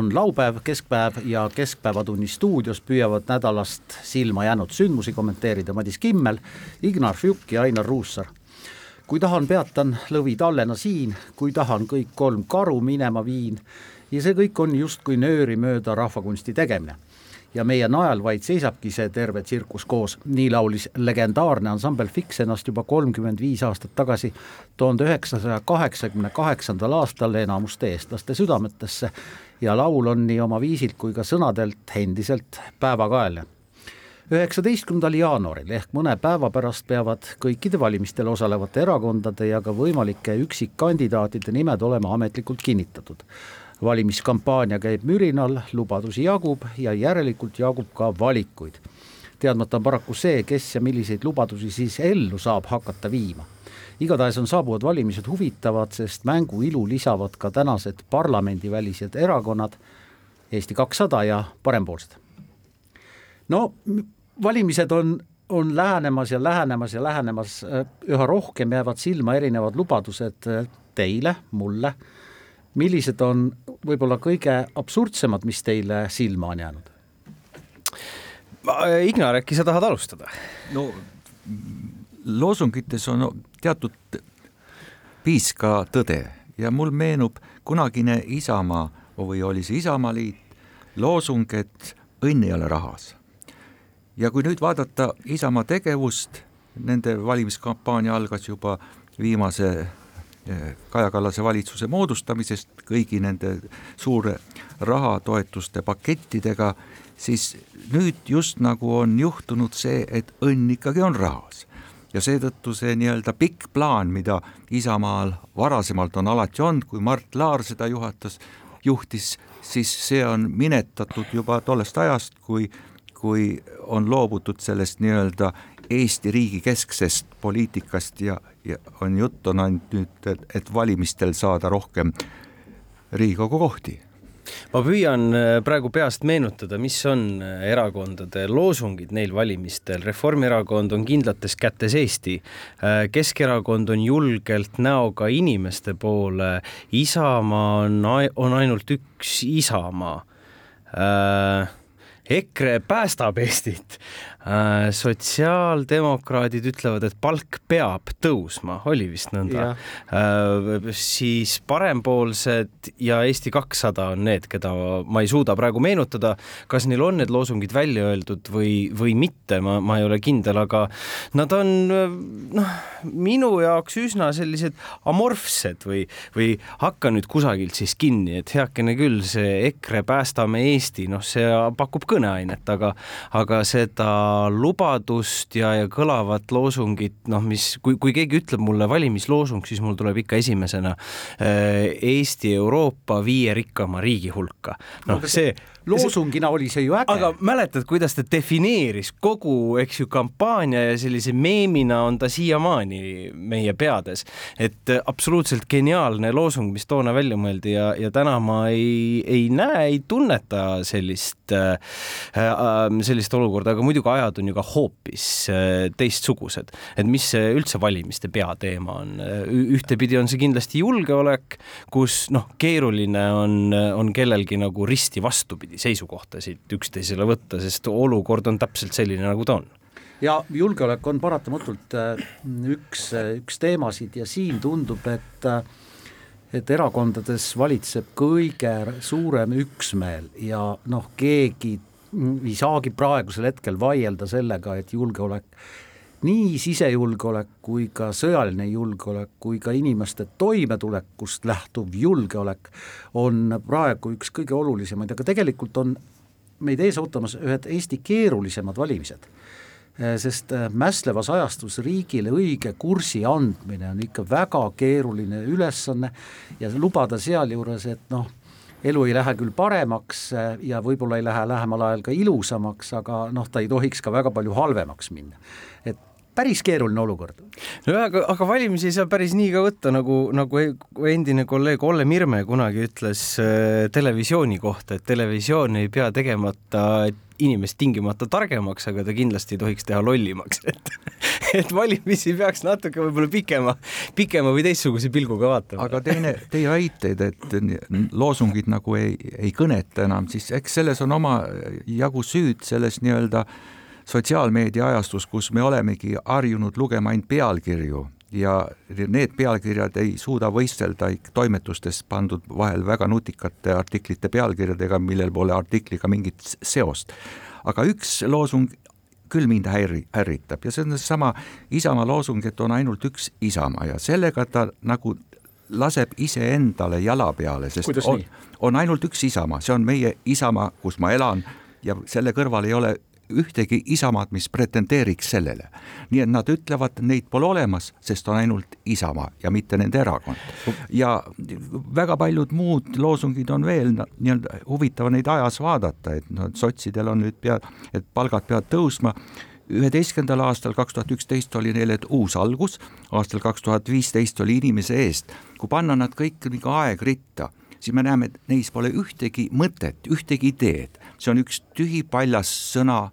on laupäev, keskpäev ja Keskpäevatunni stuudios püüavad nädalast silma jäänud sündmusi kommenteerida Madis Kimmel, Ignar Fjuk ja Ainar Ruussaar. kui tahan, peatan lõvi tallena siin, kui tahan, kõik kolm karu minema viin ja see kõik on justkui nööri mööda rahvakunsti tegemine ja meie najal vaid seisabki see terve tsirkus koos, nii laulis legendaarne ansambel Fix ennast juba kolmkümmend viis aastat tagasi, tuhande üheksasaja kaheksakümne kaheksandal aastal enamuste eestlaste südametesse ja laul on nii oma viisilt kui ka sõnadelt endiselt päevakajaline üheksateistkümnendal jaanuaril ehk mõne päeva pärast peavad kõikide valimistel osalevate erakondade ja ka võimalike üksikkandidaatide nimed olema ametlikult kinnitatud. Valimiskampaania käib mürinal, lubadusi jagub ja järelikult jagub ka valikuid. teadmata on paraku see, kes ja milliseid lubadusi siis ellu saab hakata viima. igatahes on saabuvad valimised huvitavad, sest mängu ilu lisavad ka tänased parlamendivälised erakonnad, Eesti kakssada ja parempoolsed. no valimised on, on lähenemas ja lähenemas ja lähenemas, üha rohkem jäävad silma erinevad lubadused teile, mulle millised on võib-olla kõige absurdsemad, mis teile silma on jäänud? Ignar, äkki sa tahad alustada? no loosungites on teatud piiska tõde ja mul meenub kunagine Isamaa või oli see Isamaaliit loosung, et õnn ei ole rahas. ja kui nüüd vaadata Isamaa tegevust, nende valimiskampaania algas juba viimase Kaja Kallase valitsuse moodustamisest kõigi nende suure rahatoetuste pakettidega, siis nüüd just nagu on juhtunud see, et õnn ikkagi on rahas. ja seetõttu see nii-öelda pikk plaan, mida Isamaal varasemalt on alati olnud, kui Mart Laar seda juhatas, juhtis, siis see on minetatud juba tollest ajast, kui kui on loobutud sellest nii-öelda Eesti riigi kesksest poliitikast ja, on jutt on ainult nüüd, et, valimistel saada rohkem Riigikogu kohti ma püüan äh, praegu peast meenutada, mis on äh, erakondade loosungid neil valimistel. Reformierakond on kindlates kätes Eesti, äh, Keskerakond on julgelt näoga inimeste poole, Isamaa on, on ainult üks Isamaa. EKRE päästab Eestit, sotsiaaldemokraadid ütlevad, et palk peab tõusma, oli vist nõnda. Äh, siis parempoolsed ja Eesti kakssada on need, keda ma ei suuda praegu meenutada, kas neil on need loosungid välja öeldud või, või mitte, ma, ma ei ole kindel, aga nad on noh, minu jaoks üsna sellised amorfsed või, või hakka nüüd kusagilt siis kinni, et heakene küll, see EKRE Päästame Eesti, noh, see pakub kõneainet, aga, aga seda lubadust ja, ja kõlavat loosungit, noh, mis, kui, kui keegi ütleb mulle valimisloosung, siis mul tuleb ikka esimesena äh, Eesti Euroopa viie rikkama riigi hulka. noh, see loosungina oli see ju äge. aga mäletad, kuidas ta defineeris kogu, eks ju, kampaania ja sellise meemina on ta siiamaani meie peades, et absoluutselt geniaalne loosung, mis toona välja mõeldi ja, ja täna ma ei, ei näe, ei tunneta sellist äh,, äh sellist olukorda, aga muidugi ajad on ju ka hoopis äh, teistsugused, et mis see üldse valimiste peateema on. ühtepidi on see kindlasti julgeolek, kus noh, keeruline on, on kellelgi nagu risti vastupidi seisukohtasid üksteisele võtta, sest olukord on täpselt selline, nagu ta on ja julgeolek on paratamatult äh, üks, üks teemasid ja siin tundub, et äh, et erakondades valitseb kõige suurem üksmeel ja noh, keegi ei saagi praegusel hetkel vaielda sellega, et julgeolek nii sisejulgeolek kui ka sõjaline julgeolek kui ka inimeste toimetulekust lähtuv julgeolek on praegu üks kõige olulisemaid, aga tegelikult on meid ees ootamas ühed Eesti keerulisemad valimised. sest mässlevas ajastus riigile õige kursi andmine on ikka väga keeruline ülesanne ja lubada sealjuures, et noh, elu ei lähe küll paremaks ja võib-olla ei lähe lähemal ajal ka ilusamaks, aga noh, ta ei tohiks ka väga palju halvemaks minna. et päris keeruline olukord. nojah, aga, aga valimisi ei saa päris nii ka võtta, nagu, nagu e-, endine kolleeg Olle Mirme kunagi ütles äh, televisiooni kohta, et televisioon ei pea tegemata inimest tingimata targemaks, aga ta kindlasti ei tohiks teha lollimaks, et et valimisi peaks natuke võib-olla pikema, pikema või teistsuguse pilguga vaatama. aga teine, teie väiteid, et loosungid nagu ei, ei kõneta enam, siis eks selles on oma jagu süüd selles nii-öelda äh, sotsiaalmeedia ajastus, kus me olemegi harjunud lugema ainult pealkirju ja need pealkirjad ei suuda võistelda toimetustes pandud vahel väga nutikate artiklite pealkirjadega, millel pole artikliga mingit seost. aga üks loosung küll mind häiri, ärritab ja see on seesama Isamaa loosung, et on ainult üks Isamaa ja sellega ta nagu laseb iseendale jala peale, sest on, on ainult üks Isamaa, see on meie Isamaa, kus ma elan ja selle kõrval ei ole ühtegi Isamaad, mis pretendeeriks sellele. nii et nad ütlevad, neid pole olemas, sest on ainult Isamaa ja mitte nende erakond. ja väga paljud muud loosungid on veel nii-öelda huvitav neid ajas vaadata, et noh, sotsidel on nüüd pea, et palgad peavad tõusma üheteistkümnendal aastal, kaks tuhat üksteist oli neil uus algus, aastal kaks tuhat viisteist oli inimese eest. kui panna nad kõik nagu aegritta, siis me näeme, et neis pole ühtegi mõtet, ühtegi ideed, see on üks tühi paljas sõna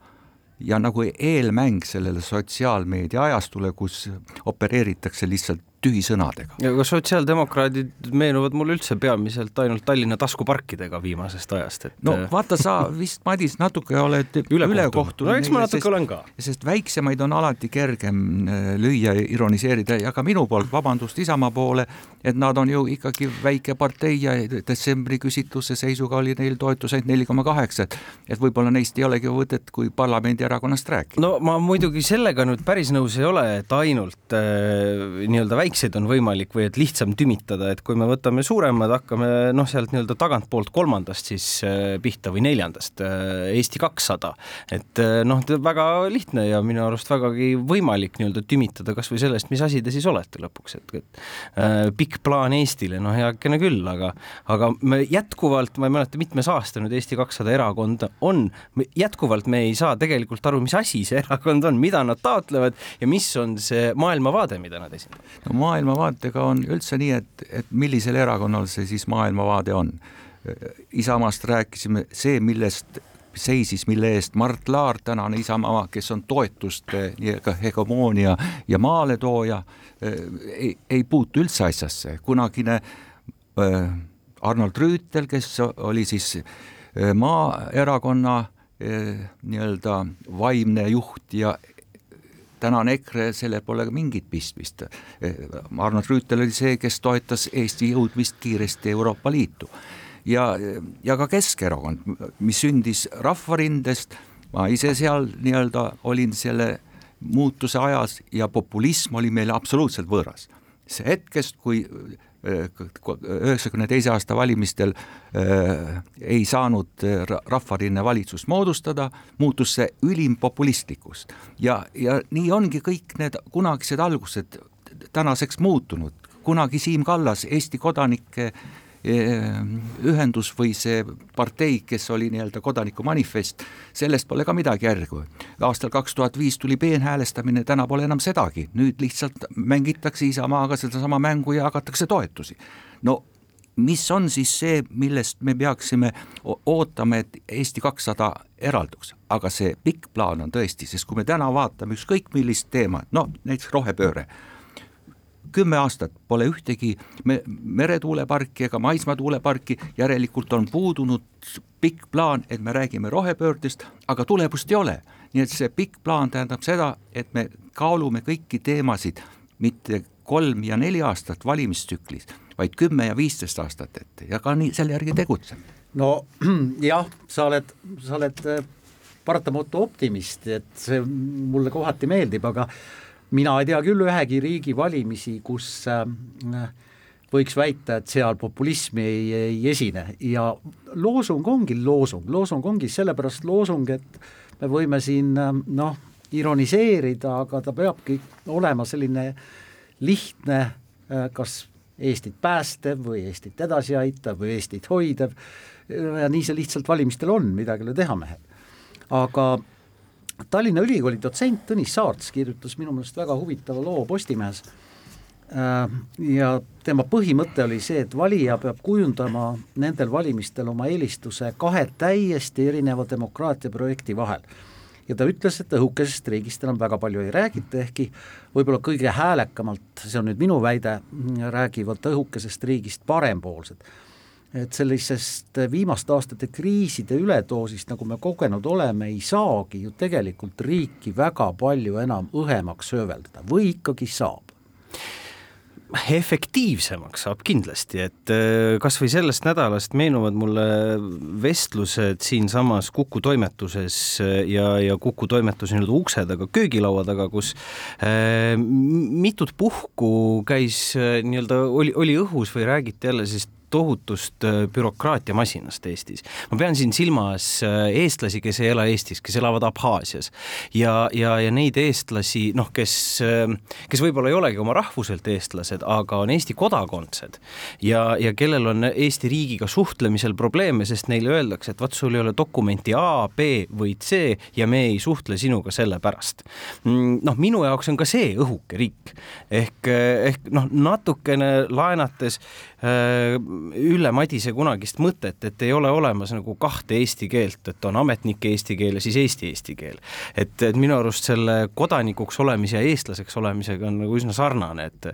ja nagu eelmäng sellele sotsiaalmeedia ajastule, kus opereeritakse lihtsalt tühisõnadega. ja ka sotsiaaldemokraadid meenuvad mulle üldse peamiselt ainult Tallinna taskuparkidega viimasest ajast, et no vaata, sa vist, Madis, natuke oled ülekohtunud. no eks ma natuke olen ka. sest väiksemaid on alati kergem äh, lüüa ja ironiseerida ja ka minu poolt, vabandust Isamaa poole, et nad on ju ikkagi väike partei ja detsembri küsitluse seisuga oli neil toetus ainult neli koma kaheksa, et et võib-olla neist ei olegi võtet, kui parlamendierakonnast rääkida. no ma muidugi sellega nüüd päris nõus ei ole, et ainult äh, nii-öelda väike väikseid on võimalik või et lihtsam tümitada, et kui me võtame suuremad, hakkame noh, sealt nii-öelda tagantpoolt kolmandast siis äh, pihta või neljandast, äh, Eesti kakssada, et äh, noh, väga lihtne ja minu arust vägagi võimalik nii-öelda tümitada kasvõi sellest, mis asi te siis olete lõpuks, et, et pikk plaan Eestile, no heakene küll, aga, aga me jätkuvalt, ma ei mäleta, mitmes aasta nüüd Eesti kakssada erakond on, jätkuvalt me ei saa tegelikult aru, mis asi see erakond on, mida nad taotlevad ja mis on see maailmavaade, mida nad esindavad. No maailmavaatega on üldse nii, et, et millisel erakonnal see siis maailmavaade on. Isamaast rääkisime, see, millest seisis, mille eest Mart Laar, tänane Isamaa, kes on toetuste nii-öelda hegemoonia ja maaletooja, ei, ei puutu üldse asjasse, kunagine äh, Arnold Rüütel, kes oli siis äh, Maaerakonna äh, nii-öelda vaimne juht ja tänane EKRE, sellel pole mingit pistmist. Arnold Rüütel oli see, kes toetas Eesti jõudmist kiiresti Euroopa Liitu. ja, ja ka Keskerakond, mis sündis Rahvarindest, ma ise seal nii-öelda olin selle muutuse ajas ja populism oli meile absoluutselt võõras. see hetkest, kui üheksakümne teise aasta valimistel äh, ei saanud äh, Rahvarinne valitsust moodustada, muutus see ülim populistlikuks ja, ja nii ongi kõik need kunagised algused tänaseks muutunud, kunagi Siim Kallas Eesti kodanike ühendus või see partei, kes oli nii-öelda kodanikumanifest, sellest pole ka midagi järgu. aastal kaks tuhat viis tuli peenhäälestamine, täna pole enam sedagi, nüüd lihtsalt mängitakse Isamaaga sedasama mängu ja jagatakse toetusi. no mis on siis see, millest me peaksime ootama, et Eesti kakssada eralduks, aga see pikk plaan on tõesti, sest kui me täna vaatame ükskõik millist teemat, no näiteks rohepööre kümme aastat pole ühtegi meretuuleparki ega maismaatuuleparki, järelikult on puudunud pikk plaan, et me räägime rohepöördest, aga tulemust ei ole. nii et see pikk plaan tähendab seda, et me kaalume kõiki teemasid mitte kolm ja neli aastat valimistsüklis, vaid kümme ja viisteist aastat ette ja ka nii selle järgi tegutseme. no jah, sa oled, sa oled äh, paratamatu optimist, et see mulle kohati meeldib, aga mina ei tea küll ühegi riigi valimisi, kus äh, võiks väita, et seal populismi ei, ei esine. Ja loosung ongi loosung, loosung ongi sellepärast loosung, et me võime siin äh, noh, ironiseerida, aga ta peabki olema selline lihtne, äh, kas Eestit päästev või Eestit edasi aitav või Eestit hoidev. Ja nii see lihtsalt valimistel on, midagi ei ole teha, mehed. aga Tallinna Ülikooli dotsent Tõnis Saarts kirjutas minu meelest väga huvitava loo Postimehes äh, ja tema põhimõte oli see, et valija peab kujundama nendel valimistel oma eelistuse kahe täiesti erineva demokraatiaprojekti vahel. ja ta ütles, et õhukesest riigist enam väga palju ei räägita, ehkki võib-olla kõige häälekamalt, see on nüüd minu väide, räägivad õhukesest riigist parempoolsed et sellisest viimaste aastate kriiside üledoosist, nagu me kogenud oleme, ei saagi ju tegelikult riiki väga palju enam õhemaks hööveldada või ikkagi saab? efektiivsemaks saab kindlasti, et äh, kasvõi sellest nädalast meenuvad mulle vestlused siinsamas Kuku toimetuses äh, ja, ja Kuku toimetuse nii-öelda ukse taga, köögilaua taga, kus äh, mitut puhku käis äh, nii-öelda, oli, oli õhus või räägiti jälle siis tohutust äh, bürokraatiamasinast Eestis. ma pean siin silmas äh, eestlasi, kes ei ela Eestis, kes elavad Abhaasias ja, ja, ja neid eestlasi, noh, kes, äh, kes võib-olla ei olegi oma rahvuselt eestlased, aga on Eesti kodakondsed ja, ja kellel on Eesti riigiga suhtlemisel probleeme, sest neile öeldakse, et vot sul ei ole dokumenti A, B või C ja me ei suhtle sinuga sellepärast. Mm, noh, minu jaoks on ka see õhuke riik ehk, ehk noh, natukene laenates Ülle Madise kunagist mõtet, et ei ole olemas nagu kahte eesti keelt, et on ametnike eesti keel ja siis eesti eesti keel. et, et minu arust selle kodanikuks olemise ja eestlaseks olemisega on nagu üsna sarnane, et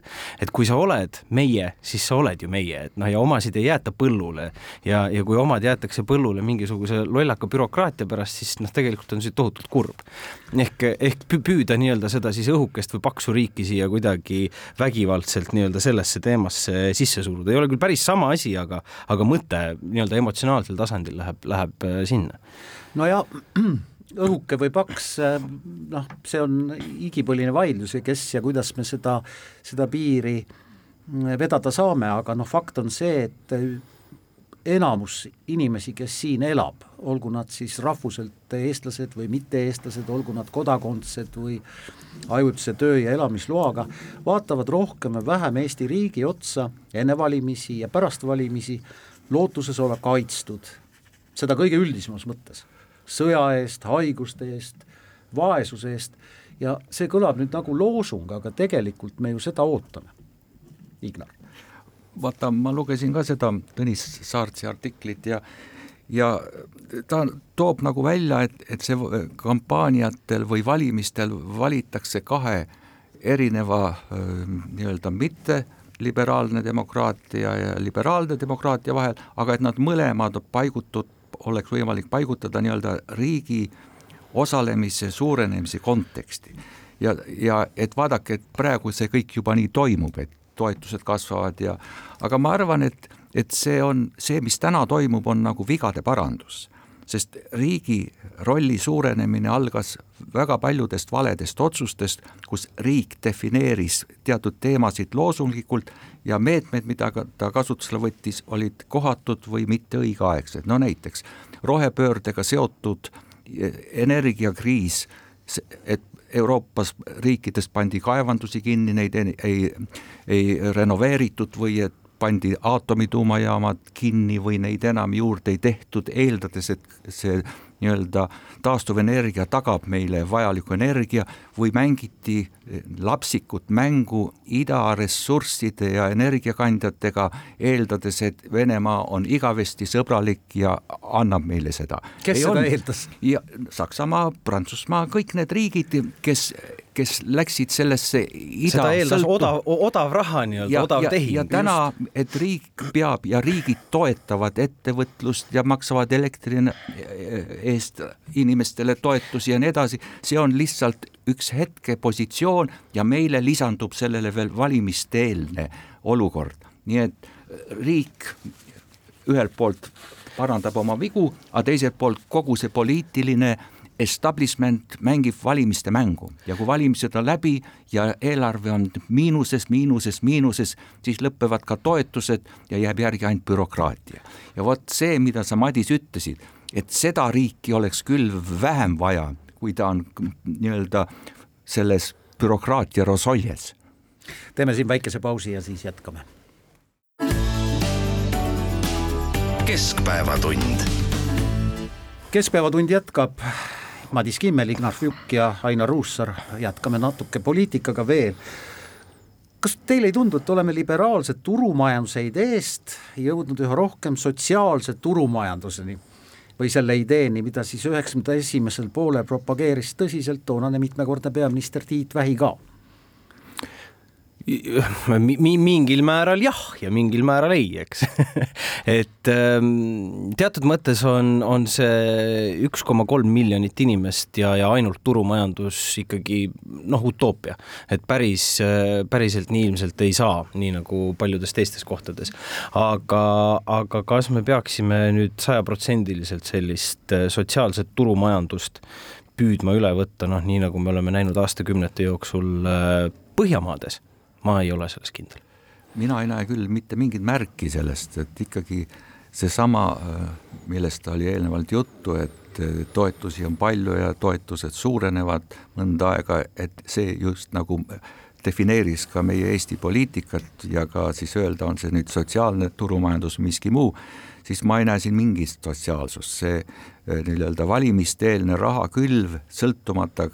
et kui sa oled meie, siis sa oled ju meie, et noh, ja omasid ei jäeta põllule ja, ja kui omad jäetakse põllule mingisuguse lollaka bürokraatia pärast, siis noh, tegelikult on see tohutult kurb. ehk, ehk püüda nii-öelda seda siis õhukest või paksu riiki siia kuidagi vägivaldselt nii-öelda sellesse teemasse sisse suruda ei ole küll päris sama asi, aga, aga mõte nii-öelda emotsionaalsel tasandil läheb, läheb äh, sinna. no ja õhuke või paks, äh, noh, see on igipõline vaidlus ja kes ja kuidas me seda, seda piiri mm, vedada saame, aga noh, fakt on see, et enamus inimesi, kes siin elab, olgu nad siis rahvuselt eestlased või mitte-eestlased, olgu nad kodakondsed või ajutise töö- ja elamisloaga, vaatavad rohkem või vähem Eesti riigi otsa enne valimisi ja pärast valimisi, lootuses olla kaitstud, seda kõige üldisemas mõttes, sõja eest, haiguste eest, vaesuse eest. Ja see kõlab nüüd nagu loosung, aga tegelikult me ju seda ootame, Ignar vaata, ma lugesin ka seda Tõnis Saartsi artiklit ja ja ta toob nagu välja, et, et see kampaaniatel või valimistel valitakse kahe erineva nii-öelda mitte liberaalne demokraatia ja liberaalne demokraatia vahel, aga et nad mõlemad paigutud, oleks võimalik paigutada nii-öelda riigi osalemise suurenemise konteksti. ja, ja et vaadake, et praegu see kõik juba nii toimub, et toetused kasvavad ja aga ma arvan, et, et see on, see, mis täna toimub, on nagu vigade parandus. sest riigi rolli suurenemine algas väga paljudest valedest otsustest, kus riik defineeris teatud teemasid loosunglikult ja meetmed, mida ta kasutusele võttis, olid kohatud või mitte õigeaegsed, no näiteks rohepöördega seotud energiakriis, et Euroopas riikides pandi kaevandusi kinni, neid ei, ei, ei renoveeritud või et pandi aatomituumajaamad kinni või neid enam juurde ei tehtud, eeldades, et see nii-öelda taastuvenergia tagab meile vajaliku energia või mängiti lapsikut mängu idaressursside ja energiakandjatega, eeldades, et Venemaa on igavesti sõbralik ja annab meile seda. kes ei seda on. eeldas? ja Saksamaa, Prantsusmaa, kõik need riigid, kes kes läksid sellesse ida seda eeldas odav, odav raha nii-öelda, odav tehing. ja täna, et riik peab ja riigid toetavad ettevõtlust ja maksavad elektri eest inimestele toetusi ja nii edasi, see on lihtsalt üks hetkepositsioon ja meile lisandub sellele veel valimiste-eelne olukord, nii et riik ühelt poolt parandab oma vigu, aga teiselt poolt kogu see poliitiline establishment mängib valimiste mängu ja kui valimised on läbi ja eelarve on miinuses, miinuses, miinuses, siis lõpevad ka toetused ja jääb järgi ainult bürokraatia. ja vot see, mida sa, Madis, ütlesid, et seda riiki oleks küll vähem vaja, kui ta on nii-öelda selles bürokraatia rosoljes. teeme siin väikese pausi ja siis jätkame. keskpäevatund keskpäevatund jätkab Madis Kimmel, Ignar Fjuk ja Ainar Ruussaar, jätkame natuke poliitikaga veel. kas teile ei tundu, et oleme liberaalse turumajanduse ideest jõudnud üha rohkem sotsiaalse turumajanduseni? või selle ideeni, mida siis üheksakümnenda esimesel poolel propageeris tõsiselt toonane mitmekordne peaminister Tiit Vähi ka mingil määral jah ja mingil määral ei, eks. Et ähm, teatud mõttes on, on see üks koma kolm miljonit inimest ja, ja ainult turumajandus ikkagi noh, utoopia, et päris, päriselt nii ilmselt ei saa, nii nagu paljudes teistes kohtades. aga, aga kas me peaksime nüüd sajaprotsendiliselt sellist äh, sotsiaalset turumajandust püüdma üle võtta, noh, nii nagu me oleme näinud aastakümnete jooksul äh, Põhjamaades ma ei ole selles kindel. Mina ei näe küll mitte mingit märki sellest, et ikkagi seesama, millest oli eelnevalt juttu, et toetusi on palju ja toetused suurenevad mõnda aega, et see just nagu defineeris ka meie Eesti poliitikat ja ka siis öelda, on see nüüd sotsiaalne turumajandus, miski muu, siis ma ei näe siin mingit sotsiaalsust, see nii-öelda valimiste-eelne rahakülv, sõltumata,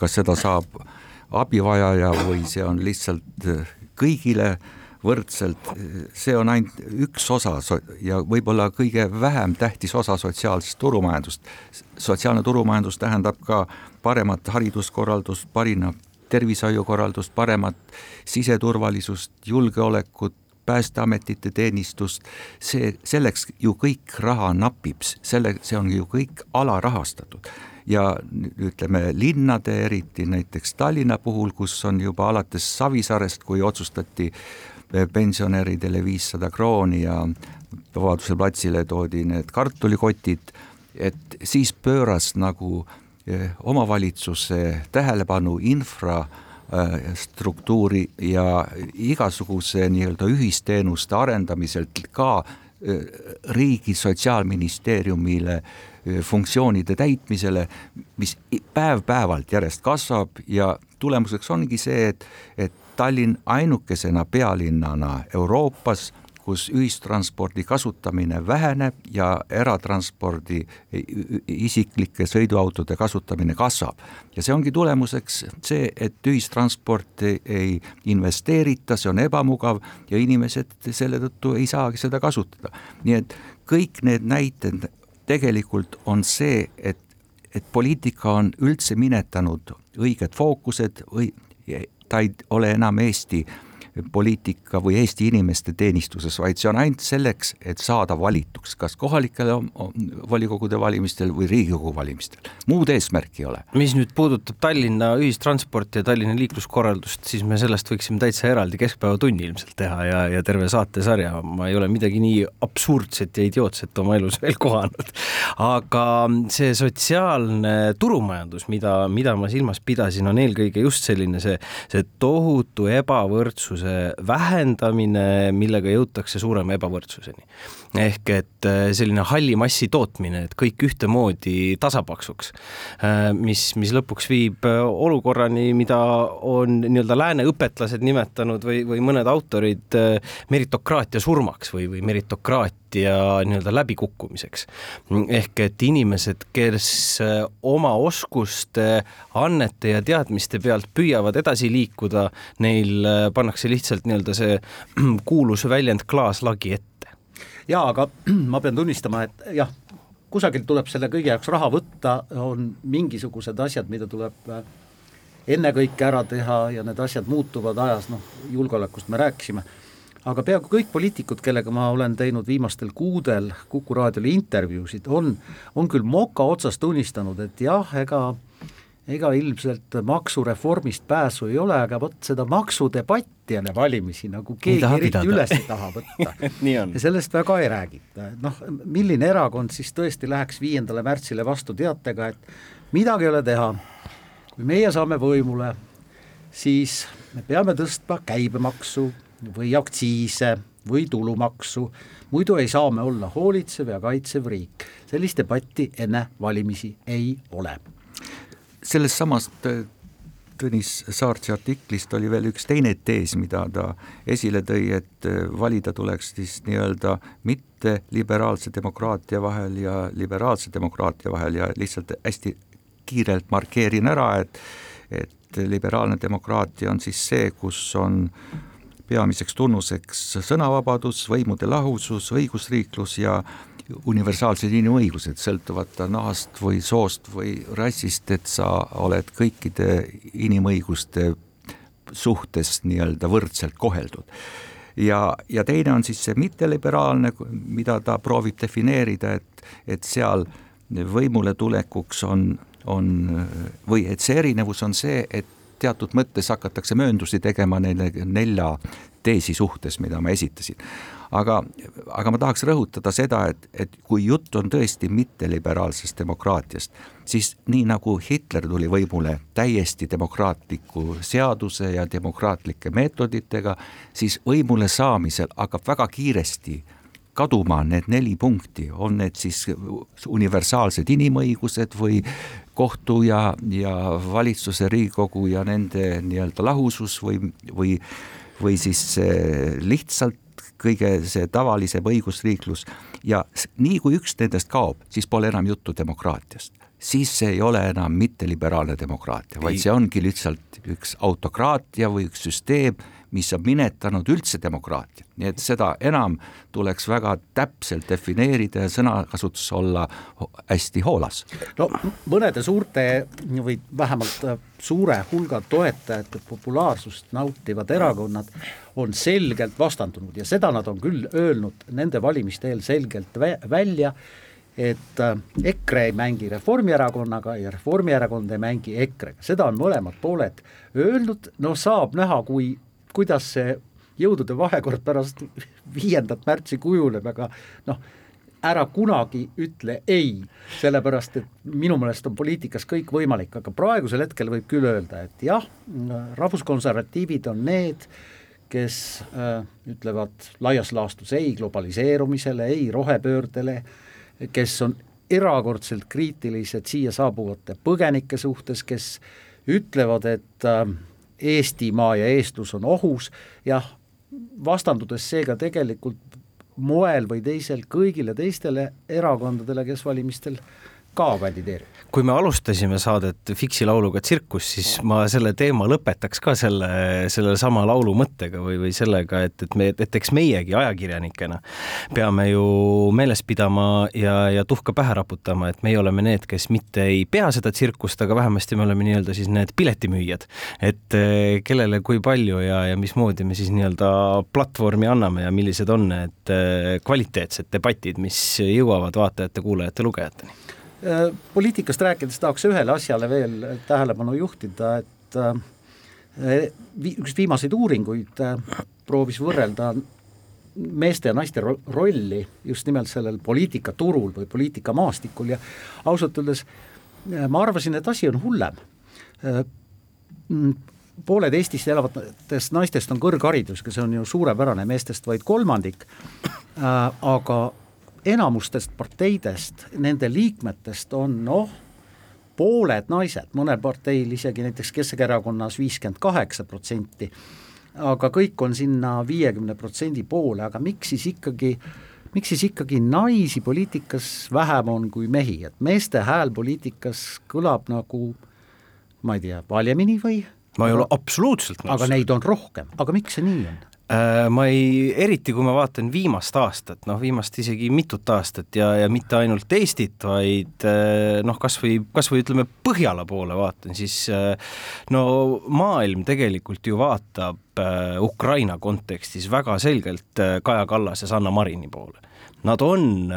kas seda saab abivajaja või see on lihtsalt kõigile võrdselt, see on ainult üks osa ja võib-olla kõige vähem tähtis osa sotsiaalsest turumajandust. sotsiaalne turumajandus tähendab ka paremat hariduskorraldust, parimat tervishoiukorraldust, paremat siseturvalisust, julgeolekut, päästeametite teenistust, see, selleks ju kõik raha napib, selle, see on ju kõik alarahastatud ja ütleme linnade, eriti näiteks Tallinna puhul, kus on juba alates Savisaarest, kui otsustati pensionäridele viissada krooni ja Vabaduse platsile toodi need kartulikotid, et siis pööras nagu eh, omavalitsuse tähelepanu infra struktuuri ja igasuguse nii-öelda ühisteenuste arendamiselt ka eh, riigi sotsiaalministeeriumile eh, funktsioonide täitmisele, mis päev-päevalt järjest kasvab ja tulemuseks ongi see, et, et Tallinn ainukesena pealinnana Euroopas, kus ühistranspordi kasutamine väheneb ja eratranspordi isiklike sõiduautode kasutamine kasvab. ja see ongi tulemuseks see, et ühistransporti ei investeerita, see on ebamugav ja inimesed selle tõttu ei saagi seda kasutada. nii et kõik need näited tegelikult on see, et, et poliitika on üldse minetanud õiged fookused või ta ei ole enam Eesti poliitika või Eesti inimeste teenistuses, vaid see on ainult selleks, et saada valituks, kas kohalikel volikogude valimistel või Riigikogu valimistel. muud eesmärki ei ole. mis nüüd puudutab Tallinna ühistransporti ja Tallinna liikluskorraldust, siis me sellest võiksime täitsa eraldi keskpäevatunni ilmselt teha ja, ja terve saatesarja, ma ei ole midagi nii absurdset ja idiootset oma elus veel kohanud. aga see sotsiaalne turumajandus, mida, mida ma silmas pidasin, on eelkõige just selline see, see tohutu ebavõrdsus ebavõrdsuse vähendamine, millega jõutakse suurema ebavõrdsuseni. Ehk et äh, selline halli massi tootmine, et kõik ühtemoodi tasapaksuks, äh, mis, mis lõpuks viib äh, olukorrani, mida on nii-öelda lääne õpetlased nimetanud või, või mõned autorid meritokraatia surmaks või, või meritokraatia nii-öelda läbikukkumiseks. ehk et inimesed, kes oma oskuste, annete ja teadmiste pealt püüavad edasi liikuda, neil pannakse lihtsalt nii-öelda see kuulus väljend klaaslagi ette. Jaa, aga ma pean tunnistama, et jah, kusagilt tuleb selle kõige jaoks raha võtta, on mingisugused asjad, mida tuleb äh, ennekõike ära teha ja need asjad muutuvad ajas, noh, julgeolekust me rääkisime, aga peaaegu kõik poliitikud, kellega ma olen teinud viimastel kuudel Kuku raadiole intervjuusid, on, on küll moka otsas tunnistanud, et jah, ega ega ilmselt maksureformist pääsu ei ole, aga vot seda maksudebatti enne valimisi nagu keegi eriti üles ei taha võtta. Ja sellest väga ei räägita, et noh, milline erakond siis tõesti läheks viiendale märtsile vastu teatega, et midagi ei ole teha, kui meie saame võimule, siis me peame tõstma käibemaksu või aktsiise või tulumaksu, muidu ei saa me olla hoolitsev ja kaitsev riik. sellist debatti enne valimisi ei ole sellest samast äh, Tõnis Saartsi artiklist oli veel üks teine tees, mida ta esile tõi, et äh, valida tuleks siis nii-öelda mitte liberaalse demokraatia vahel ja liberaalse demokraatia vahel ja lihtsalt hästi kiirelt markeerin ära, et et liberaalne demokraatia on siis see, kus on peamiseks tunnuseks sõnavabadus, võimude lahusus, õigusriiklus ja universaalsed inimõigused, sõltuvata nahast või soost või rassist, et sa oled kõikide inimõiguste suhtes nii-öelda võrdselt koheldud. ja, ja teine on siis see mitteliberaalne, mida ta proovib defineerida, et, et seal võimule tulekuks on, on või et see erinevus on see, et teatud mõttes hakatakse mööndusi tegema neile nelja teesi suhtes, mida ma esitasin aga, aga ma tahaks rõhutada seda, et, et kui jutt on tõesti mitteliberaalsest demokraatiast, siis nii nagu Hitler tuli võimule täiesti demokraatliku seaduse ja demokraatlike meetoditega, siis võimule saamisel hakkab väga kiiresti kaduma need neli punkti, on need siis universaalsed inimõigused või kohtu ja, ja valitsuse, Riigikogu ja nende nii-öelda lahusus või, või, või siis lihtsalt kõige see tavalisem õigusriiklus ja nii kui üks nendest kaob, siis pole enam juttu demokraatiast. siis see ei ole enam mitteliberaalne demokraatia, vaid see ongi lihtsalt üks autokraatia või üks süsteem, mis on minetanud üldse demokraatia, nii et seda enam tuleks väga täpselt defineerida ja sõnakasutus olla hästi hoolas. no mõnede suurte või vähemalt äh, suure hulga toetajate populaarsust nautivad erakonnad on selgelt vastandunud ja seda nad on küll öelnud nende valimiste eel selgelt vä- välja, et äh, EKRE ei mängi Reformierakonnaga ja Reformierakond ei mängi EKRE-ga, seda on mõlemad pooled öelnud, no saab näha, kui, kuidas see jõudude vahekord pärast viiendat märtsi kujuneb, aga noh, ära kunagi ütle ei, sellepärast et minu meelest on poliitikas kõik võimalik, aga praegusel hetkel võib küll öelda, et jah, rahvuskonservatiivid on need, kes äh, ütlevad laias laastus ei globaliseerumisele, ei rohepöördele, kes on erakordselt kriitilised siia saabuvate põgenike suhtes, kes ütlevad, et äh, Eestimaa ja eestlus on ohus, jah, vastandudes seega tegelikult moel või teisel kõigile teistele erakondadele, kes valimistel ka kandideerivad. kui me alustasime saadet Fiksi lauluga Tsirkus, siis ma selle teema lõpetaks ka selle, selle sama laulu mõttega või, või sellega, et, et me, et eks meiegi ajakirjanikena peame ju meeles pidama ja, ja tuhka pähe raputama, et meie oleme need, kes mitte ei pea seda tsirkust, aga vähemasti me oleme nii-öelda siis need piletimüüjad. et eh, kellele kui palju ja, ja mismoodi me siis nii-öelda platvormi anname ja millised on need eh, kvaliteetsed debatid, mis jõuavad vaatajate, kuulajate, lugejateni poliitikast rääkides tahaks ühele asjale veel tähelepanu juhtida, et äh, vi-, üks viimaseid uuringuid äh, proovis võrrelda meeste ja naiste ro-, rolli just nimelt sellel poliitikaturul või poliitikamaastikul ja ausalt öeldes ma arvasin, et asi on hullem. pooled Eestis elavatest naistest on kõrgharidusega, see on ju suurepärane, meestest vaid kolmandik, aga enamustest parteidest, nende liikmetest on noh, pooled naised, mõnel parteil isegi näiteks Keskerakonnas viiskümmend kaheksa protsenti, aga kõik on sinna viiekümne protsendi poole, aga miks siis ikkagi miks siis ikkagi naisi poliitikas vähem on kui mehi, et meeste hääl poliitikas kõlab nagu ma ei tea, valjemini või? ma ei ole absoluutselt nõus. aga neid on rohkem, aga miks see nii on? Äh, ma ei, eriti kui ma vaatan viimast aastat, noh viimast isegi mitut aastat ja, ja mitte ainult Eestit, vaid äh, noh, kas või, kas või ütleme Põhjala poole vaatan, siis äh, no maailm tegelikult ju vaatab Ukraina kontekstis väga selgelt Kaja Kallas ja Sanna Marini poole. Nad on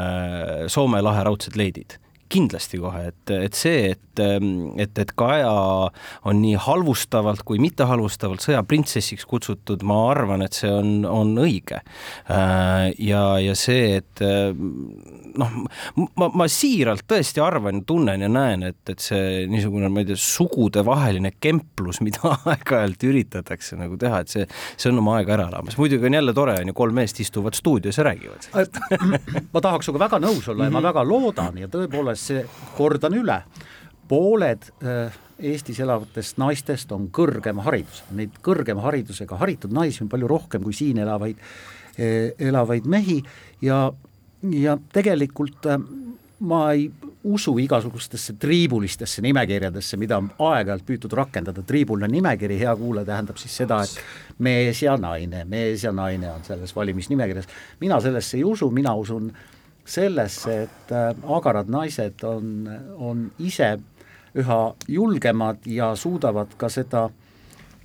Soome lahe raudsed leidid kindlasti kohe, et, et see, et, et, et Kaja on nii halvustavalt kui mitte halvustavalt sõjaprintsessiks kutsutud, ma arvan, et see on, on õige. ja, ja see, et noh, ma, ma siiralt tõesti arvan tunnen ja näen, et, et see niisugune, ma ei tea, sugudevaheline kemplus, mida aeg-ajalt üritatakse nagu teha, et see, see on oma aega ära elamas. muidugi on jälle tore, on ju, kolm meest istuvad stuudios ja räägivad. ma tahaks sinuga väga nõus olla ja ma väga loodan ja tõepoolest see, kordan üle, pooled äh, Eestis elavatest naistest on kõrgema haridusega, neid kõrgema haridusega haritud naisi on palju rohkem kui siin elavaid, elavaid mehi ja, ja tegelikult äh, ma ei usu igasugustesse triibulistesse nimekirjadesse, mida on aeg-ajalt püütud rakendada, triibulne nimekiri, hea kuulaja, tähendab siis seda, et mees ja naine, mees ja naine on selles valimisnimekirjas, mina sellesse ei usu, mina usun sellesse, et äh, agarad naised on, on ise üha julgemad ja suudavad ka seda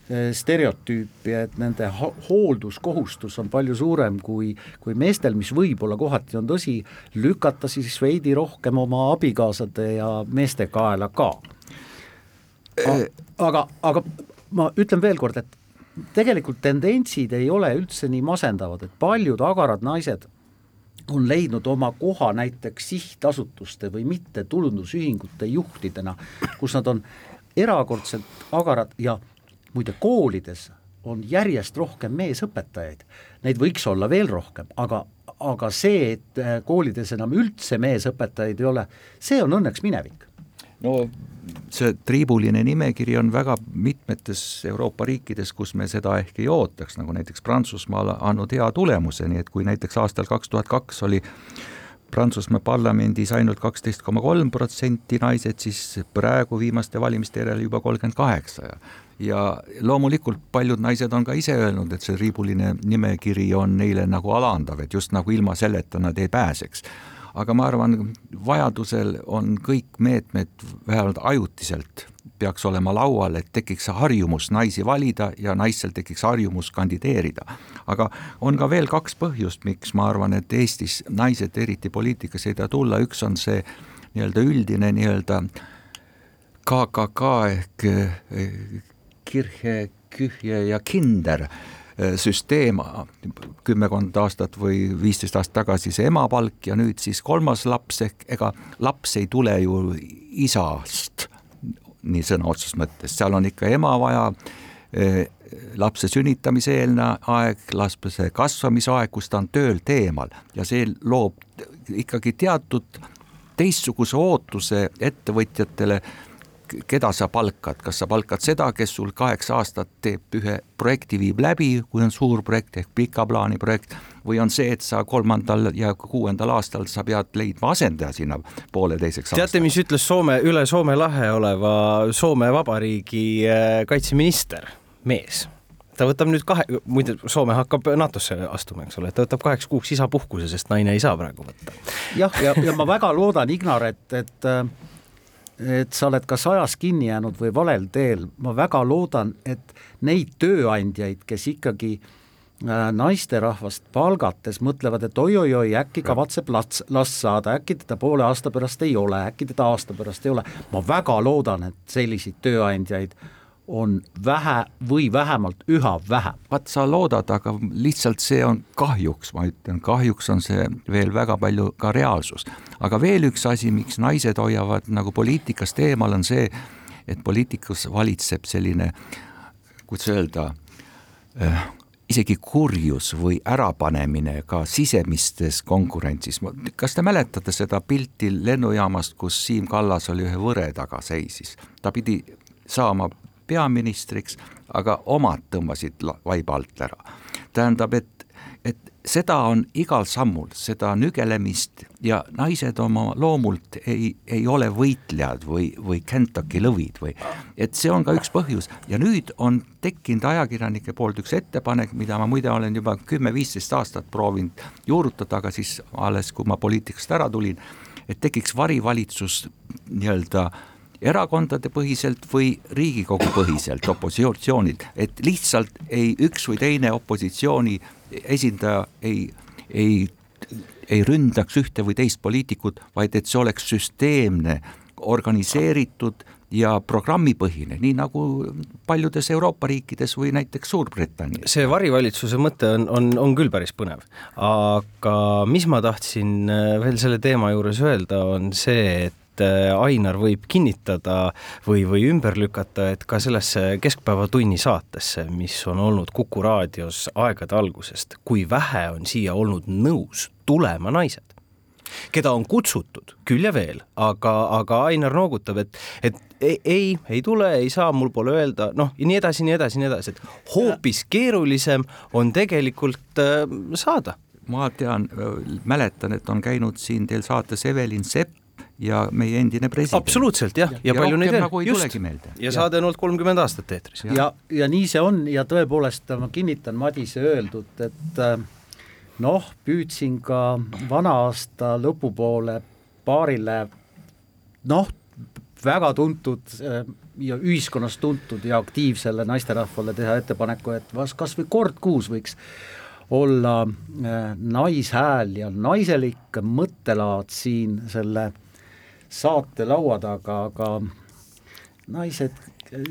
stereotüüpi, et nende hoolduskohustus on palju suurem kui, kui meestel, mis võib-olla kohati on tõsi, lükata siis veidi rohkem oma abikaasade ja meeste kaela ka. aga, aga ma ütlen veel kord, et tegelikult tendentsid ei ole üldse nii masendavad, et paljud agarad naised on leidnud oma koha näiteks sihtasutuste või mittetulundusühingute juhtidena, kus nad on erakordselt agarad ja muide koolides on järjest rohkem meesõpetajaid, neid võiks olla veel rohkem, aga, aga see, et koolides enam üldse meesõpetajaid ei ole, see on õnneks minevik. No see triibuline nimekiri on väga mitmetes Euroopa riikides, kus me seda ehk ei ootaks, nagu näiteks Prantsusmaal andnud hea tulemuse, nii et kui näiteks aastal kaks tuhat kaks oli Prantsusmaa parlamendis ainult kaksteist koma kolm protsenti naised, siis praegu viimaste valimiste järel juba kolmkümmend kaheksa ja ja loomulikult paljud naised on ka ise öelnud, et see riibuline nimekiri on neile nagu alandav, et just nagu ilma selleta nad ei pääseks. Aga ma arvan, vajadusel on kõik meetmed vähemalt ajutiselt peaks olema laual, et tekiks harjumus naisi valida ja naistel tekiks harjumus kandideerida. aga on ka veel kaks põhjust, miks ma arvan, et Eestis naised eriti poliitikas ei taha tulla, üks on see nii-öelda üldine nii-öelda KKK ehk eh, Kirche, Kühje ja Kinder eh, süsteem kümmekond aastat või viisteist aastat tagasi see emapalk ja nüüd siis kolmas laps ehk ega laps ei tule ju isast nii sõna otseses mõttes, seal on ikka ema vaja, eh, lapse sünnitamise eelne aeg, lapse kasvamise aeg, kus ta on töölt eemal. Ja see loob ikkagi teatud teistsuguse ootuse ettevõtjatele, keda sa palkad, kas sa palkad seda, kes sul kaheksa aastat teeb ühe projekti, viib läbi, kui on suur projekt ehk pika plaani projekt, või on see, et sa kolmandal ja kuuendal aastal sa pead leidma asendaja sinna pooleteiseks teate, mis ütles Soome, üle Soome lahe oleva Soome Vabariigi äh, kaitseminister, mees? ta võtab nüüd kahe, muide Soome hakkab NATO-sse astuma, eks ole, ta võtab kaheks kuuks isapuhkuse, sest naine ei saa praegu võtta. jah, ja, ja, ja ma väga loodan, Ignar, et, et et sa oled kas ajas kinni jäänud või valel teel, ma väga loodan, et neid tööandjaid, kes ikkagi äh, naisterahvast palgates mõtlevad, et oi-oi-oi, äkki kavatseb lats, last saada, äkki teda poole aasta pärast ei ole, äkki teda aasta pärast ei ole, ma väga loodan, et selliseid tööandjaid on vähe või vähemalt üha vähem. vaat sa loodad, aga lihtsalt see on kahjuks, ma ütlen, kahjuks on see veel väga palju ka reaalsus. aga veel üks asi, miks naised hoiavad nagu poliitikast eemal, on see, et poliitikas valitseb selline, kuidas öelda äh,, isegi kurjus või ärapanemine ka sisemistes konkurentsis. kas te mäletate seda pilti lennujaamast, kus Siim Kallas oli ühe võre taga seisis? ta pidi saama peaministriks, aga omad tõmbasid vaiba alt ära. tähendab, et, et seda on igal sammul, seda nügelemist ja naised oma loomult ei, ei ole võitlejad või, või Kentucky lõvid või, et see on ka üks põhjus ja nüüd on tekkinud ajakirjanike poolt üks ettepanek, mida ma muide olen juba kümme-viisteist aastat proovinud juurutada, aga siis alles, kui ma poliitikast ära tulin, et tekiks varivalitsus nii-öelda erakondade põhiselt või Riigikogu põhiselt opositsioonilt, et lihtsalt ei üks või teine opositsiooni esindaja ei, ei, ei ründaks ühte või teist poliitikut, vaid et see oleks süsteemne, organiseeritud ja programmipõhine, nii nagu paljudes Euroopa riikides või näiteks Suurbritannias. see varivalitsuse mõte on, on, on küll päris põnev, aga mis ma tahtsin veel selle teema juures öelda, on see, et et äh, Ainar võib kinnitada või, või ümber lükata, et ka sellesse Keskpäevatunni saatesse, mis on olnud Kuku raadios aegade algusest, kui vähe on siia olnud nõus tulema naised keda on kutsutud küll ja veel, aga, aga Ainar noogutab, et, et ei, ei, ei tule, ei saa, mul pole öelda, noh, ja nii edasi, nii edasi, nii edasi, et hoopis keerulisem on tegelikult äh, saada. Ma tean, mäletan, et on käinud siin teil saates Evelin Sepp ja meie endine president. absoluutselt jah, ja, ja, palju neid veel. nagu, just, ja saade on olnud kolmkümmend aastat eetris. ja, ja, ja nii see on ja tõepoolest ma kinnitan Madise öeldut, et äh, noh, püüdsin ka vana-aasta lõpupoole paarile noh, väga tuntud äh, ja ühiskonnas tuntud ja aktiivsele naisterahvale teha ettepaneku, et kas või kord kuus võiks olla äh, naishääl ja naiselik mõttelaad siin selle saate laua taga, aga naised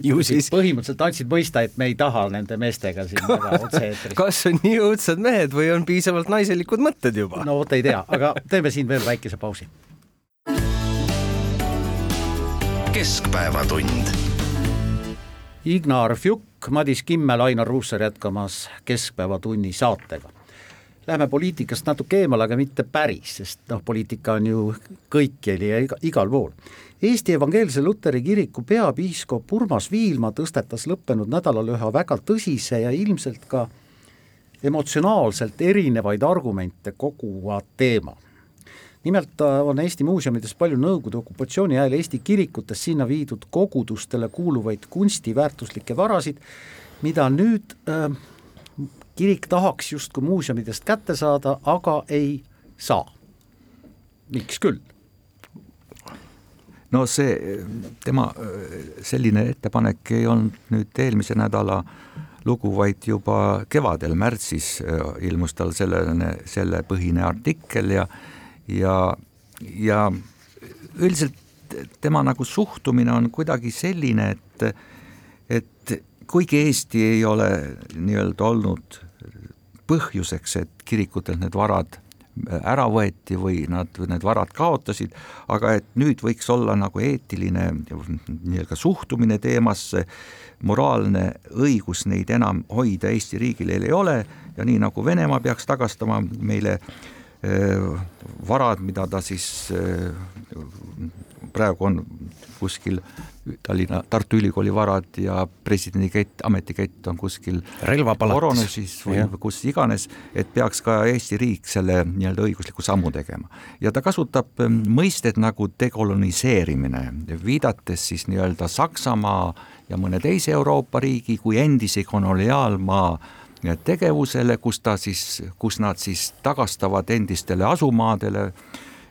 Ju siis- põhimõtteliselt andsid mõista, et me ei taha nende meestega siin väga otse-eetris kas on nii õudsad mehed või on piisavalt naiselikud mõtted juba? no vot ei tea, aga teeme siin veel väikese pausi. keskpäevatund. Ignar Fjuk, Madis Kimmel, Ainar Ruussaar jätkamas Keskpäevatunni saatega. Läheme poliitikast natuke eemale, aga mitte päris, sest noh, poliitika on ju kõikjal ja iga, igal pool. Eesti Evangeelse Luteri Kiriku peapiiskop Urmas Viilma tõstetas lõppenud nädalal ühe väga tõsise ja ilmselt ka emotsionaalselt erinevaid argumente koguva teema nimelt on Eesti muuseumides palju Nõukogude okupatsiooni ajal Eesti kirikutes sinna viidud kogudustele kuuluvaid kunstiväärtuslikke varasid, mida nüüd äh, kirik tahaks justkui muuseumidest kätte saada, aga ei saa. miks küll? no see tema selline ettepanek ei olnud nüüd eelmise nädala lugu, vaid juba kevadel, märtsis ilmus tal sellene, selle põhine artikkel ja ja, ja üldiselt tema nagu suhtumine on kuidagi selline, et, et kuigi Eesti ei ole nii-öelda olnud põhjuseks, et kirikutelt need varad ära võeti või nad, need varad kaotasid, aga et nüüd võiks olla nagu eetiline nii-öelda suhtumine teemasse, moraalne õigus neid enam hoida Eesti riigil ei ole ja nii nagu Venemaa peaks tagastama meile äh, Äh, varad, mida ta siis äh, praegu on kuskil Tallinna, Tartu Ülikooli varad ja presidendi kett, ametikett on kuskil Koronusis või ja. kus iganes, et peaks ka Eesti riik selle nii-öelda õigusliku sammu tegema. ja ta kasutab ähm, mõistet nagu dekoloniseerimine, viidates siis nii-öelda Saksamaa ja mõne teise Euroopa riigi kui endise koloniaalmaa tegevusele, kus ta siis, kus nad siis tagastavad endistele asumaadele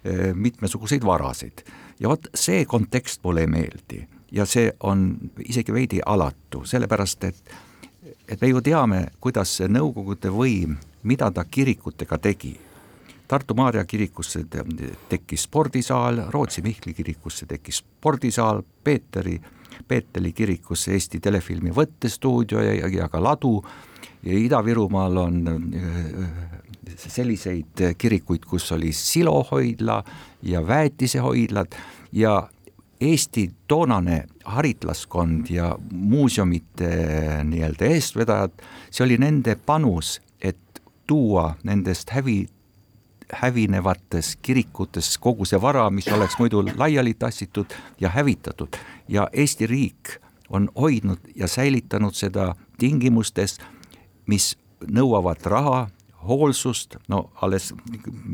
eh, mitmesuguseid varasid. Ja vot see kontekst mulle ei meeldi ja see on isegi veidi alatu, sellepärast et et me ju teame, kuidas see Nõukogude võim, mida ta kirikutega tegi. Tartu Maarja kirikusse tekkis spordisaal, Rootsi Mihkli kirikusse tekkis spordisaal, Peeteri, Peeteli kirikusse Eesti Telefilmi võttestuudio ja, ja ka ladu ja Ida-Virumaal on äh, selliseid kirikuid, kus oli silohoidla ja väetisehoidlad ja Eesti toonane haritlaskond ja muuseumite nii-öelda eestvedajad, see oli nende panus, et tuua nendest hävi, hävinevates kirikutes kogu see vara, mis oleks muidu laiali tassitud ja hävitatud. Ja Eesti riik on hoidnud ja säilitanud seda tingimustes, mis nõuavad raha, hoolsust, no alles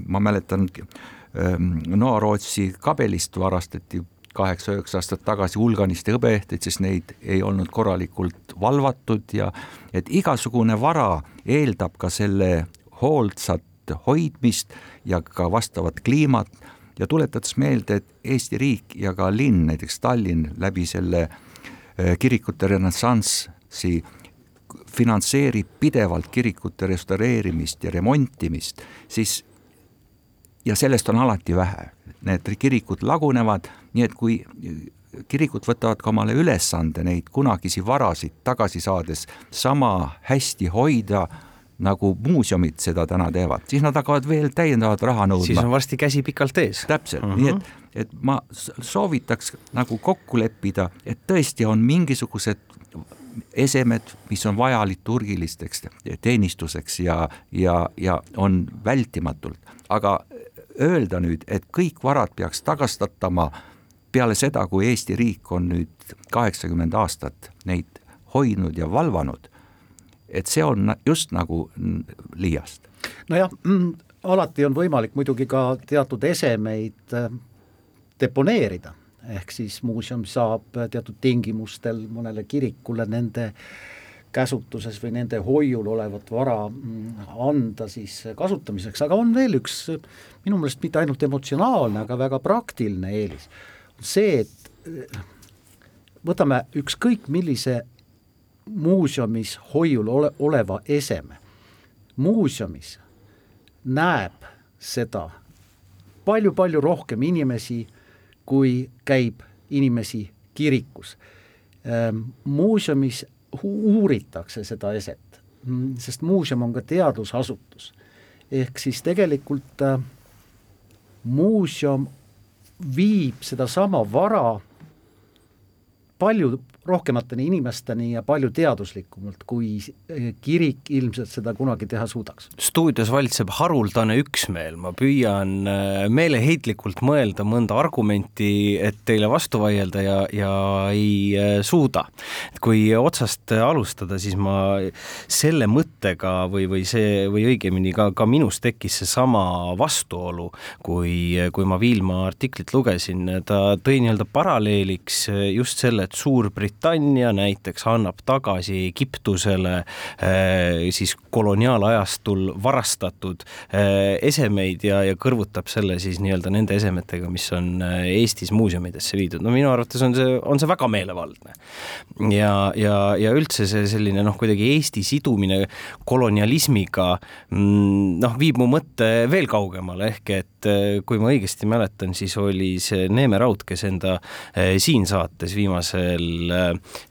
ma mäletan ähm, Noa-Rootsi kabelist varastati kaheksa-üheksa aastat tagasi hulganisti hõbeehteid, sest neid ei olnud korralikult valvatud ja et igasugune vara eeldab ka selle hooldsat hoidmist ja ka vastavat kliimat. Ja tuletades meelde, et Eesti riik ja ka linn, näiteks Tallinn läbi selle äh, kirikute renessansi finantseerib pidevalt kirikute restaureerimist ja remontimist, siis ja sellest on alati vähe. Need kirikud lagunevad, nii et kui kirikud võtavad ka omale ülesande neid kunagisi varasid tagasi saades sama hästi hoida, nagu muuseumid seda täna teevad, siis nad hakkavad veel täiendavat raha nõudma. siis on varsti käsi pikalt ees. täpselt uh, -huh. nii et, et ma soovitaks nagu kokku leppida, et tõesti on mingisugused esemed, mis on vaja liturgilisteks teenistuseks ja, ja, ja on vältimatult, aga öelda nüüd, et kõik varad peaks tagastatama peale seda, kui Eesti riik on nüüd kaheksakümmend aastat neid hoidnud ja valvanud, et see on just nagu liiast. nojah, mm, alati on võimalik muidugi ka teatud esemeid äh, deponeerida ehk siis muuseum saab teatud tingimustel mõnele kirikule nende käsutuses või nende hoiul olevat vara mm, anda siis kasutamiseks, aga on veel üks minu meelest mitte ainult emotsionaalne, aga väga praktiline eelis. see, et võtame ükskõik millise muuseumis hoiul ole, oleva eseme, muuseumis näeb seda palju-palju rohkem inimesi kui käib inimesi kirikus. muuseumis hu- uuritakse seda eset, Mm, sest muuseum on ka teadusasutus. ehk siis tegelikult äh, muuseum viib sedasama vara palju rohkemateni inimesteni ja palju teaduslikumalt, kui kirik ilmselt seda kunagi teha suudaks. stuudios valitseb haruldane üksmeel, ma püüan äh, meeleheitlikult mõelda mõnda argumenti, et teile vastu vaielda ja, ja ei äh, suuda. kui otsast alustada, siis ma selle mõttega või, või see või õigemini ka, ka minus tekkis seesama vastuolu, kui, kui ma Viilma artiklit lugesin, ta tõi nii-öelda paralleeliks just selle, et Suurbritannia näiteks annab tagasi Egiptusele eh, siis koloniaalajastul varastatud eh, esemeid ja, ja kõrvutab selle siis nii-öelda nende esemetega, mis on eh, Eestis muuseumidesse viidud. no minu arvates on see, on see väga meelevaldne. ja, ja, ja üldse see selline noh, kuidagi Eesti sidumine kolonialismiga mm, noh, viib mu mõtte veel kaugemale, ehk et kui ma õigesti mäletan, siis oli see Neeme Raud, kes enda siin saates viimasel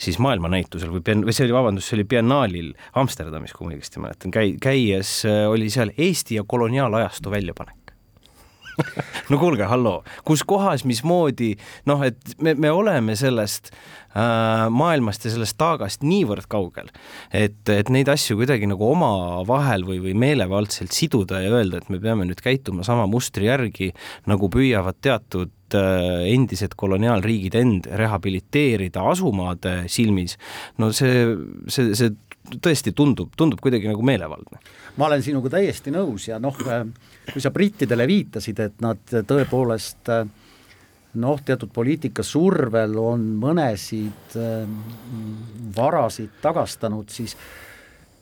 siis maailmanäitusel või, või see oli, vabandust, see oli biennaalil Amsterdamis, kui ma õigesti mäletan, käi-, käies eh, oli seal Eesti ja koloniaalajastu väljapanek no kuulge, halloo, kus kohas, mismoodi, noh, et me, me oleme sellest äh, maailmast ja sellest taagast niivõrd kaugel, et, et neid asju kuidagi nagu omavahel või, või meelevaldselt siduda ja öelda, et me peame nüüd käituma sama mustri järgi, nagu püüavad teatud äh, endised koloniaalriigid end rehabiliteerida asumaade silmis, no see, see, see tõesti tundub, tundub kuidagi nagu meelevaldne. ma olen sinuga täiesti nõus ja noh, kui sa brittidele viitasid, et nad tõepoolest äh, noh, teatud poliitika survel on mõnesid äh, varasid tagastanud, siis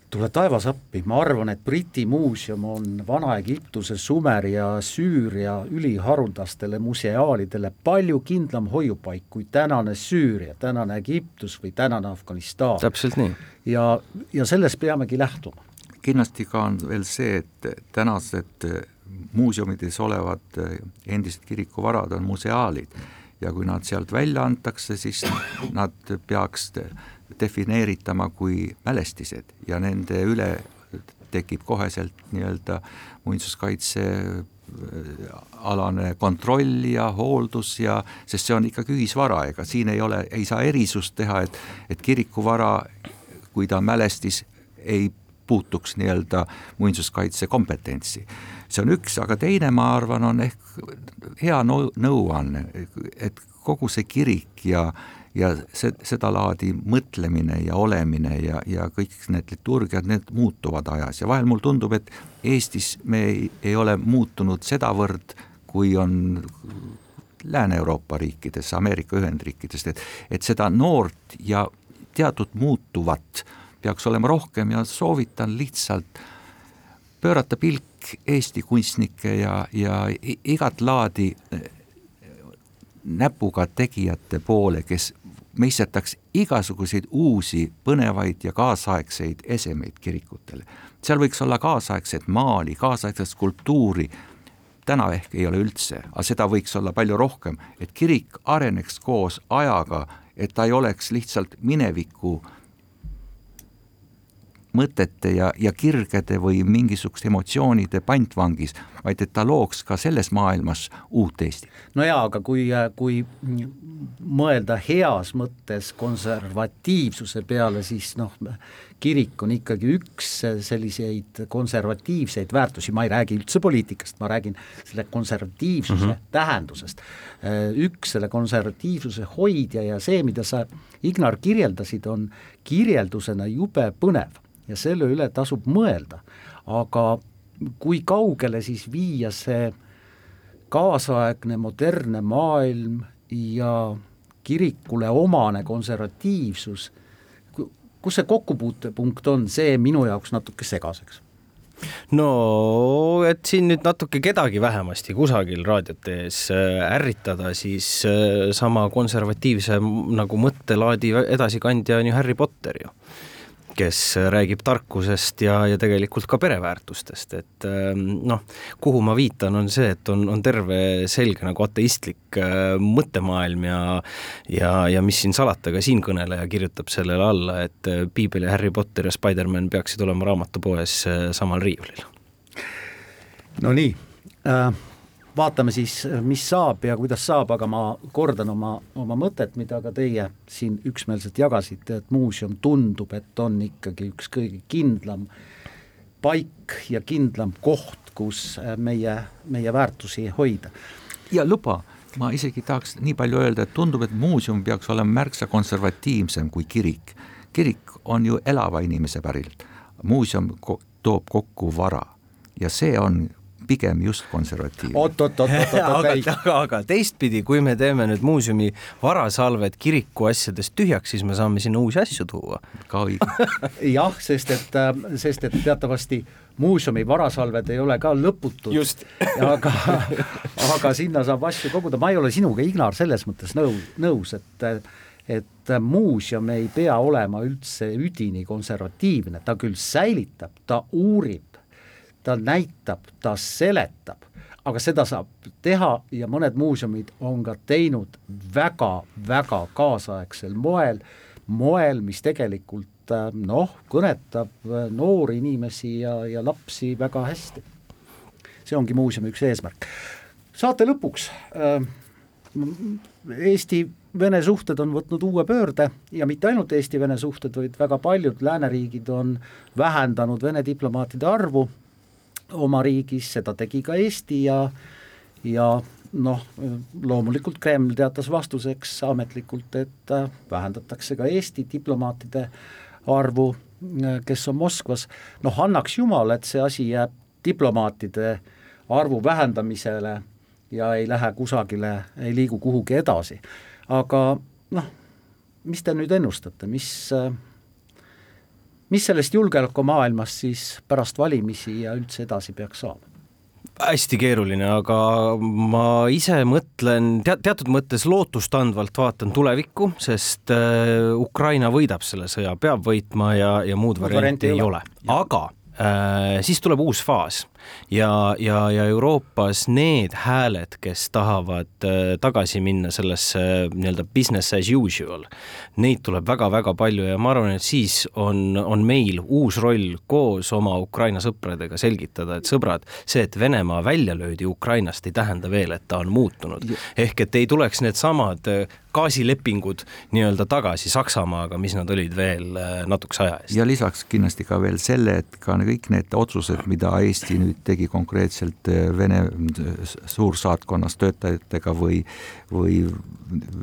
tule taevas appi, ma arvan, et Briti muuseum on Vana-Egiptuse, Sumeri ja Süüria üliharuldastele museaalidele palju kindlam hoiupaik kui tänane Süüria, tänane Egiptus või tänane Afganistan. täpselt nii. ja, ja sellest peamegi lähtuma. kindlasti ka on veel see, et tänased muuseumides olevad endised kirikuvarad on museaalid ja kui nad sealt välja antakse, siis nad peaks defineeritama kui mälestised ja nende üle tekib koheselt nii-öelda muinsuskaitse alane kontroll ja hooldus ja, sest see on ikkagi ühisvara, ega siin ei ole, ei saa erisust teha, et, et kirikuvara, kui ta on mälestis, ei puutuks nii-öelda muinsuskaitse kompetentsi. see on üks, aga teine, ma arvan, on ehk hea nõu-, nõuanne, et kogu see kirik ja ja see, sedalaadi mõtlemine ja olemine ja, ja kõik need liturgiad, need muutuvad ajas. Ja vahel mulle tundub, et Eestis me ei, ei ole muutunud sedavõrd, kui on Lääne-Euroopa riikides, Ameerika Ühendriikides, et, et seda noort ja teatud muutuvat peaks olema rohkem ja soovitan lihtsalt pöörata pilk Eesti kunstnike ja, ja igat laadi näpuga tegijate poole, kes meistetaks igasuguseid uusi põnevaid ja kaasaegseid esemeid kirikutele. seal võiks olla kaasaegset maali, kaasaegset skulptuuri, täna ehk ei ole üldse, aga seda võiks olla palju rohkem, et kirik areneks koos ajaga, et ta ei oleks lihtsalt mineviku mõtete ja, ja kirgede või mingisuguste emotsioonide pantvangis, vaid et ta looks ka selles maailmas uut Eestit. no jaa, aga kui, kui mõelda heas mõttes konservatiivsuse peale, siis noh, kirik on ikkagi üks selliseid konservatiivseid väärtusi, ma ei räägi üldse poliitikast, ma räägin selle konservatiivsuse mm -hmm. tähendusest. üks selle konservatiivsuse hoidja ja see, mida sa, Ignar, kirjeldasid, on kirjeldusena jube põnev ja selle üle tasub mõelda, aga kui kaugele siis viia see kaasaegne modernne maailm ja kirikule omane konservatiivsus, kus see kokkupuutepunkt on, see minu jaoks natuke segaseks? No et siin nüüd natuke kedagi vähemasti kusagil raadiote ees ärritada, siis sama konservatiivse nagu mõttelaadi edasikandja on ju Harry Potter ju kes räägib tarkusest ja, ja tegelikult ka pereväärtustest, et ähm, noh, kuhu ma viitan, on see, et on, on terve selge nagu ateistlik äh, mõttemaailm ja ja, ja mis siin salata, ka siinkõneleja kirjutab sellele alla, et äh, piibel ja Harry Potter ja Spider-man peaksid olema raamatupoes äh, samal riiulil. no nii äh,, vaatame siis, mis saab ja kuidas saab, aga ma kordan oma, oma mõtet, mida ka teie siin üksmeelselt jagasite, et muuseum tundub, et on ikkagi üks kõige kindlam paik ja kindlam koht, kus meie, meie väärtusi hoida. ja luba, ma isegi tahaks nii palju öelda, et tundub, et muuseum peaks olema märksa konservatiivsem kui kirik. kirik on ju elava inimese pärilt, muuseum toob kokku vara ja see on pigem just konservatiivne. oot, oot, oot, oot, oot, aga, ei. aga, aga teistpidi, kui me teeme nüüd muuseumi varasalved kiriku asjadest tühjaks, siis me saame sinna uusi asju tuua. ka õige. jah, sest et, sest et teatavasti muuseumi varasalved ei ole ka lõputud. Just. aga, aga sinna saab asju koguda, ma ei ole sinuga, Ignar, selles mõttes nõu, nõus, et et muuseum ei pea olema üldse üdini konservatiivne, ta küll säilitab, ta uurib, ta näitab, ta seletab, aga seda saab teha ja mõned muuseumid on ka teinud väga-väga kaasaegsel moel, moel, mis tegelikult äh, noh, kõnetab äh, noori inimesi ja, ja lapsi väga hästi. see ongi muuseumi üks eesmärk. saate lõpuks äh, Eesti-Vene suhted on võtnud uue pöörde ja mitte ainult Eesti-Vene suhted, vaid väga paljud lääneriigid on vähendanud Vene diplomaatide arvu oma riigis, seda tegi ka Eesti ja ja noh, loomulikult Kreml teatas vastuseks ametlikult, et äh, vähendatakse ka Eesti diplomaatide arvu, äh, kes on Moskvas, noh annaks jumal, et see asi jääb diplomaatide arvu vähendamisele ja ei lähe kusagile, ei liigu kuhugi edasi. aga noh, mis te nüüd ennustate, mis äh, mis sellest julgeolekumaailmast siis pärast valimisi ja üldse edasi peaks saama? hästi keeruline, aga ma ise mõtlen tead, teatud mõttes lootustandvalt vaatan tulevikku, sest äh, Ukraina võidab selle sõja, peab võitma ja, ja muud varianti ei ole, aga äh, siis tuleb uus faas ja, ja, ja Euroopas need hääled, kes tahavad äh, tagasi minna sellesse äh, nii-öelda business as usual, neid tuleb väga-väga palju ja ma arvan, et siis on, on meil uus roll koos oma Ukraina sõpradega selgitada, et sõbrad, see, et Venemaa välja löödi Ukrainast, ei tähenda veel, et ta on muutunud. ehk et ei tuleks needsamad äh, gaasilepingud nii-öelda tagasi Saksamaaga, mis nad olid veel natukese aja eest. ja lisaks kindlasti ka veel selle, et ka kõik need otsused, mida Eesti nüüd tegi konkreetselt eh, Vene suursaatkonnas töötajatega või, või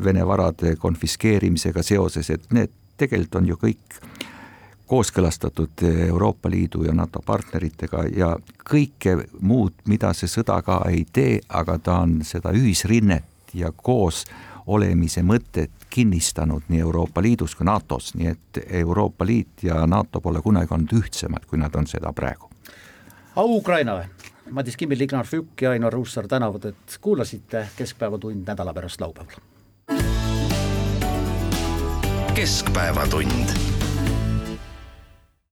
Vene varade konfiskeerimisega seoses, et need tegelikult on ju kõik kooskõlastatud Euroopa Liidu ja NATO partneritega ja kõike muud, mida see sõda ka ei tee, aga ta on seda ühisrinnet ja koos olemise mõtet kinnistanud nii Euroopa Liidus kui NATO-s, nii et Euroopa Liit ja NATO pole kunagi olnud ühtsemad, kui nad on seda praegu au Ukrainale! Madis Kimmel, Ignar Fjuk ja Ainar Ruussaar tänavad, et kuulasite Keskpäevatund nädala pärast laupäeval. keskpäevatund